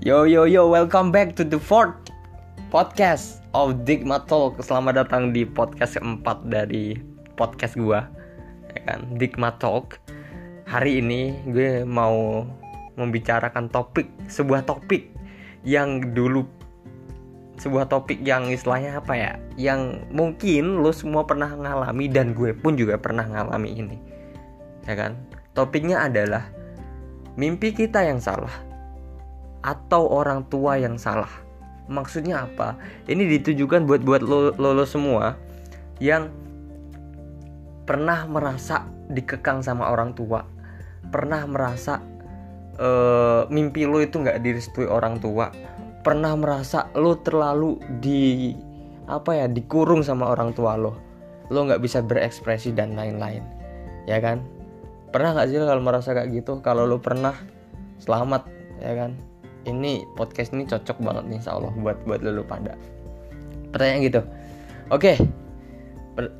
Yo yo yo, welcome back to the fourth podcast of Digma Talk. Selamat datang di podcast keempat dari podcast gua, ya kan? Digma Talk. Hari ini gue mau membicarakan topik, sebuah topik yang dulu sebuah topik yang istilahnya apa ya? Yang mungkin lo semua pernah ngalami dan gue pun juga pernah ngalami ini. Ya kan? Topiknya adalah mimpi kita yang salah atau orang tua yang salah. Maksudnya apa? Ini ditujukan buat buat lo, lo, semua yang pernah merasa dikekang sama orang tua, pernah merasa uh, mimpi lo itu nggak direstui orang tua, pernah merasa lo terlalu di apa ya dikurung sama orang tua lo, lo nggak bisa berekspresi dan lain-lain, ya kan? Pernah nggak sih lo kalau merasa kayak gitu? Kalau lo pernah, selamat, ya kan? Ini podcast ini cocok banget nih insya Allah buat buat lo pada. Pertanyaan gitu. Oke. Okay.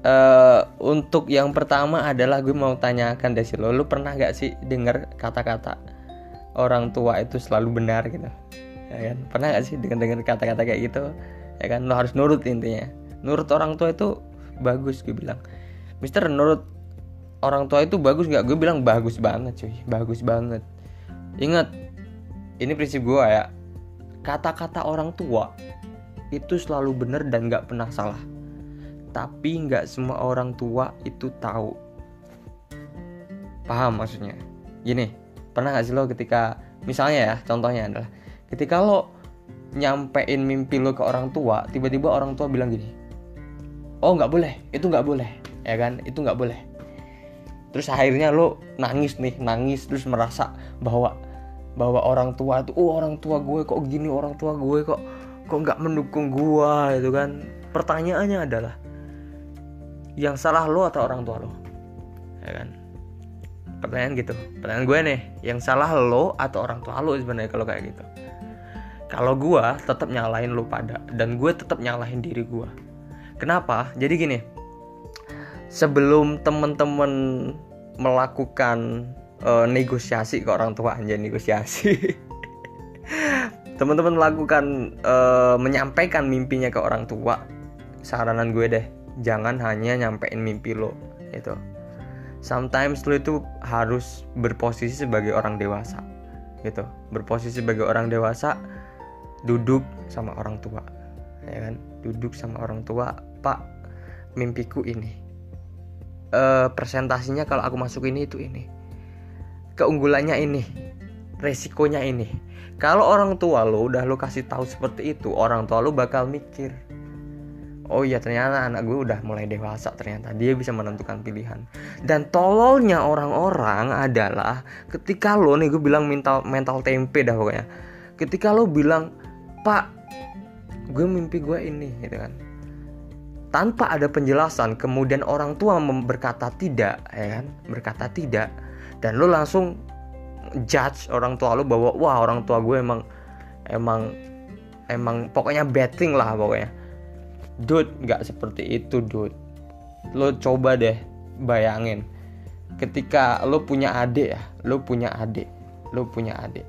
uh, untuk yang pertama adalah gue mau tanyakan dari lo lo pernah gak sih dengar kata-kata orang tua itu selalu benar gitu? Ya kan? Pernah gak sih dengar dengar kata-kata kayak gitu? Ya kan? Lo harus nurut intinya. Nurut orang tua itu bagus gue bilang. Mister nurut orang tua itu bagus nggak? Gue bilang bagus banget cuy. Bagus banget. Ingat ini prinsip gue ya. Kata-kata orang tua itu selalu benar dan gak pernah salah. Tapi nggak semua orang tua itu tahu. Paham maksudnya? Gini pernah gak sih lo ketika misalnya ya contohnya adalah ketika lo nyampein mimpi lo ke orang tua tiba-tiba orang tua bilang gini oh nggak boleh itu nggak boleh ya kan? Itu nggak boleh. Terus akhirnya lo nangis nih nangis terus merasa bahwa bahwa orang tua itu oh orang tua gue kok gini orang tua gue kok kok nggak mendukung gue itu kan. Pertanyaannya adalah yang salah lo atau orang tua lo? Ya kan? Pertanyaan gitu. Pertanyaan gue nih yang salah lo atau orang tua lo? sebenarnya kalau kayak gitu. Kalau gue tetap nyalahin lo pada dan gue tetap nyalahin diri gue kenapa? Jadi gini sebelum temen-temen melakukan uh, negosiasi ke orang tua aja negosiasi. Teman-teman melakukan uh, menyampaikan mimpinya ke orang tua. Saranan gue deh jangan hanya nyampein mimpi lo itu sometimes lo itu harus berposisi sebagai orang dewasa gitu. Berposisi sebagai orang dewasa duduk sama orang tua ya kan? Duduk sama orang tua pak mimpiku ini. Uh, presentasinya kalau aku masuk ini itu ini keunggulannya ini resikonya ini. Kalau orang tua lo udah lo kasih tahu seperti itu orang tua lo bakal mikir oh iya ternyata anak gue udah mulai dewasa ternyata dia bisa menentukan pilihan. Dan tololnya orang-orang adalah ketika lo nih gue bilang mental mental tempe dah pokoknya. Ketika lo bilang pak gue mimpi gue ini gitu kan. Tanpa ada penjelasan kemudian orang tua berkata tidak ya kan? Berkata tidak dan lu langsung judge orang tua lu bahwa wah orang tua gue emang emang emang pokoknya betting lah pokoknya. Dude nggak seperti itu dude. Lo coba deh bayangin ketika lo punya adik ya lo punya adik lo punya adik.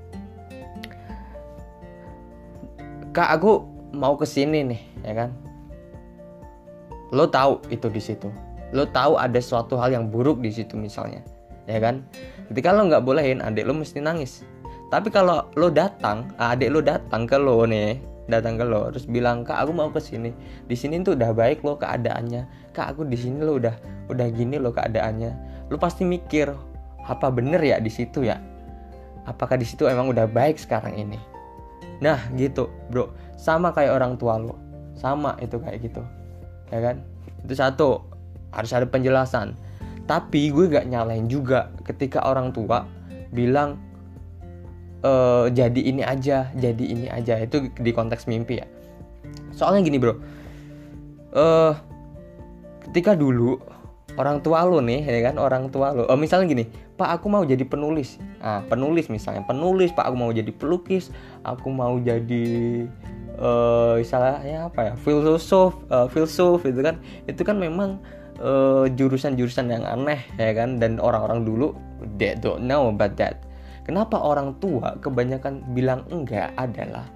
Kak aku mau ke sini nih ya kan? Lo tahu itu di situ. Lo tahu ada suatu hal yang buruk di situ misalnya ya kan? Ketika lo nggak bolehin adik lo mesti nangis. Tapi kalau lo datang adik lo datang ke lo nih datang ke lo terus bilang kak aku mau ke sini. Di sini tuh udah baik lo keadaannya. Kak aku di sini lo udah udah gini lo keadaannya. Lo pasti mikir apa bener ya di situ ya? Apakah di situ emang udah baik sekarang ini? Nah gitu bro. Sama kayak orang tua lo. Sama itu kayak gitu. Ya kan? Itu satu. Harus ada penjelasan tapi gue gak nyalain juga ketika orang tua bilang e, jadi ini aja jadi ini aja. Itu di konteks mimpi ya. Soalnya gini bro. Uh, ketika dulu orang tua lo nih ya kan orang tua lo oh, misalnya gini pak aku mau jadi penulis. Ah penulis misalnya penulis pak aku mau jadi pelukis aku mau jadi uh, istilahnya apa ya filsuf uh, filsuf itu kan. Itu kan memang jurusan-jurusan uh, yang aneh ya kan? Dan orang-orang dulu they don't know about that. Kenapa orang tua kebanyakan bilang enggak adalah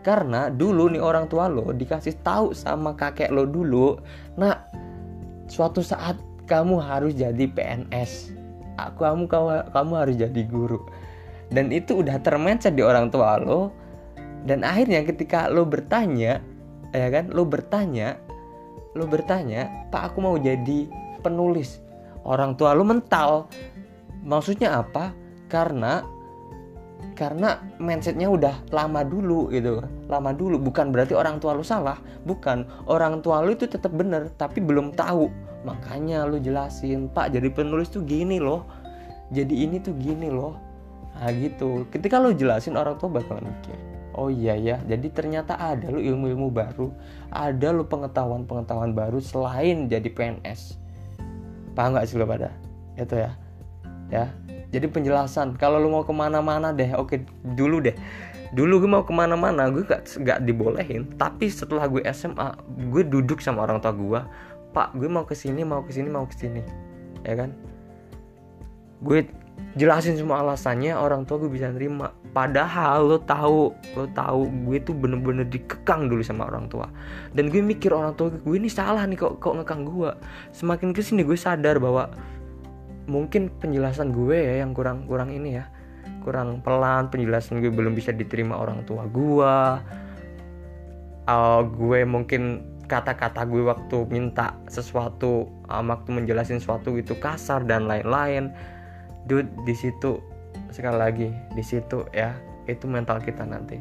karena dulu nih orang tua lo dikasih tahu sama kakek lo dulu nah suatu saat kamu harus jadi PNS aku kamu, kamu harus jadi guru. Dan itu udah termencet di orang tua lo. Dan akhirnya ketika lo bertanya ya kan? Lo bertanya lo bertanya pak aku mau jadi penulis. Orang tua lo mental. Maksudnya apa? Karena karena mindsetnya udah lama dulu gitu. Lama dulu. Bukan berarti orang tua lu salah. Bukan. Orang tua lu itu tetap bener tapi belum tahu. Makanya lu jelasin pak jadi penulis tuh gini loh. Jadi ini tuh gini loh. Nah gitu. Ketika lu jelasin orang tua bakalan mikir oh iya ya jadi ternyata ada lu ilmu-ilmu baru ada lu pengetahuan-pengetahuan baru selain jadi PNS paham nggak sih lo pada? Itu ya ya. Jadi penjelasan kalau lu mau ke mana-mana deh oke dulu deh. Dulu gue mau ke mana-mana gue gak, gak dibolehin. Tapi setelah gue SMA gue duduk sama orang tua gue pak gue mau ke sini mau ke sini mau ke sini ya kan? Gue jelasin semua alasannya orang tua gue bisa nerima. Padahal lo tahu lo tahu gue tuh bener-bener dikekang dulu sama orang tua. Dan gue mikir orang tua gue ini salah nih kok kok ngekang gue semakin ke sini gue sadar bahwa mungkin penjelasan gue ya yang kurang kurang ini ya kurang pelan penjelasan gue belum bisa diterima orang tua gue uh, gue mungkin kata-kata gue waktu minta sesuatu uh, waktu menjelasin sesuatu itu kasar dan lain-lain dude di situ sekali lagi di situ ya itu mental kita nanti.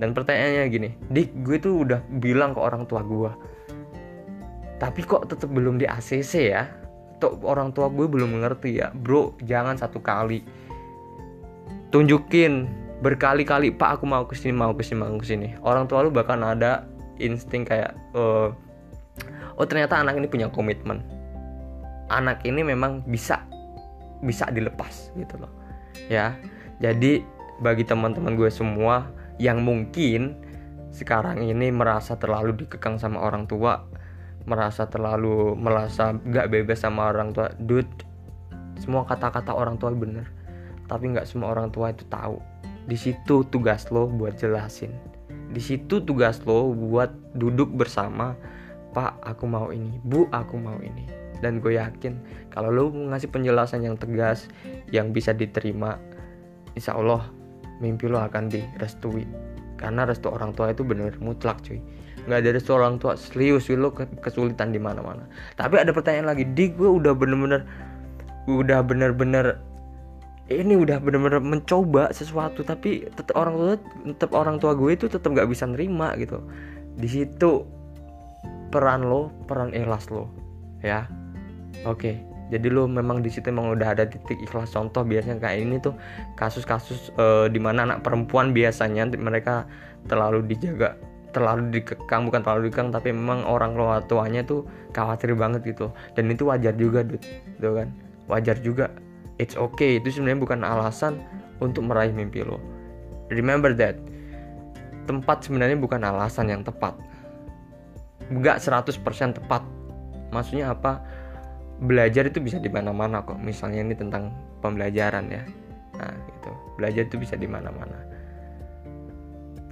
Dan pertanyaannya gini dik gue tuh udah bilang ke orang tua gue tapi kok tetap belum di ACC ya? Tuh orang tua gue belum mengerti ya. Bro jangan satu kali. Tunjukin berkali-kali pak aku mau ke sini mau ke sini mau ke sini orang tua lu bahkan ada insting kayak uh, oh ternyata anak ini punya komitmen. Anak ini memang bisa bisa dilepas gitu loh. Ya jadi bagi teman-teman gue semua yang mungkin sekarang ini merasa terlalu dikekang sama orang tua merasa terlalu merasa nggak bebas sama orang tua dude semua kata-kata orang tua bener. Tapi nggak semua orang tua itu tahu. Di situ tugas lo buat jelasin. Di situ tugas lo buat duduk bersama pak aku mau ini. Bu aku mau ini dan gue yakin kalau lo ngasih penjelasan yang tegas yang bisa diterima insya Allah mimpi lo akan direstui. Karena restu orang tua itu bener mutlak cuy. Nggak ada restu orang tua serius lo kesulitan di mana mana tapi ada pertanyaan lagi. Di gue udah bener-bener udah bener-bener ini udah bener-bener mencoba sesuatu tapi tetap orang tua tetap orang tua gue itu tetap nggak bisa nerima gitu. Di situ peran lo peran ikhlas lo ya oke jadi lo memang di situ memang udah ada titik ikhlas. Contoh biasanya kayak ini tuh kasus-kasus uh, di mana anak perempuan biasanya mereka terlalu dijaga terlalu dikekang bukan terlalu dikekang tapi memang orang tua tuanya tuh khawatir banget gitu. Dan itu wajar juga dude gitu kan? Wajar juga. It's okay. Itu sebenarnya bukan alasan untuk meraih mimpi lo. Remember that. Tempat sebenarnya bukan alasan yang tepat. Nggak 100% tepat. Maksudnya apa belajar itu bisa di mana-mana kok. Misalnya ini tentang pembelajaran ya. Nah gitu. Belajar itu bisa di mana-mana.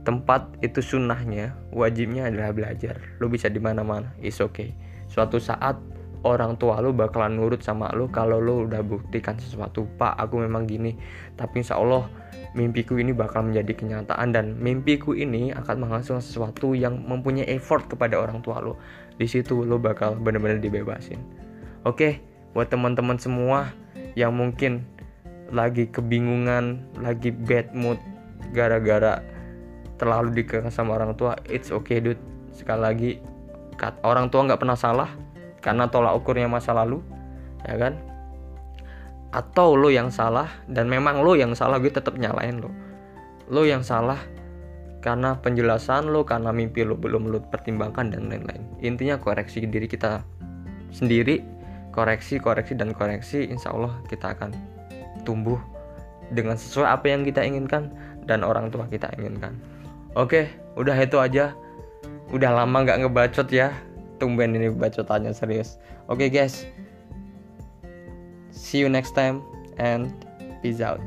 Tempat itu sunnahnya wajibnya adalah belajar. Lo bisa di mana-mana is okay. Suatu saat orang tua lo bakalan nurut sama lo kalau lo udah buktikan sesuatu pak aku memang gini. Tapi insya Allah mimpiku ini bakal menjadi kenyataan dan mimpiku ini akan menghasilkan sesuatu yang mempunyai effort kepada orang tua lo di situ lo bakal benar-benar dibebasin Oke, buat teman-teman semua yang mungkin lagi kebingungan, lagi bad mood gara-gara terlalu dikekang sama orang tua, it's okay dude. Sekali lagi, orang tua nggak pernah salah karena tolak ukurnya masa lalu, ya kan? Atau lo yang salah dan memang lo yang salah, gue tetap nyalain lo. Lo yang salah karena penjelasan lo, karena mimpi lo belum lo pertimbangkan dan lain-lain. Intinya koreksi diri kita sendiri koreksi koreksi dan koreksi insya Allah kita akan tumbuh dengan sesuai apa yang kita inginkan dan orang tua kita inginkan. Oke udah itu aja. Udah lama nggak ngebacot ya. Tumben ini bacotannya serius. Oke guys. See you next time and peace out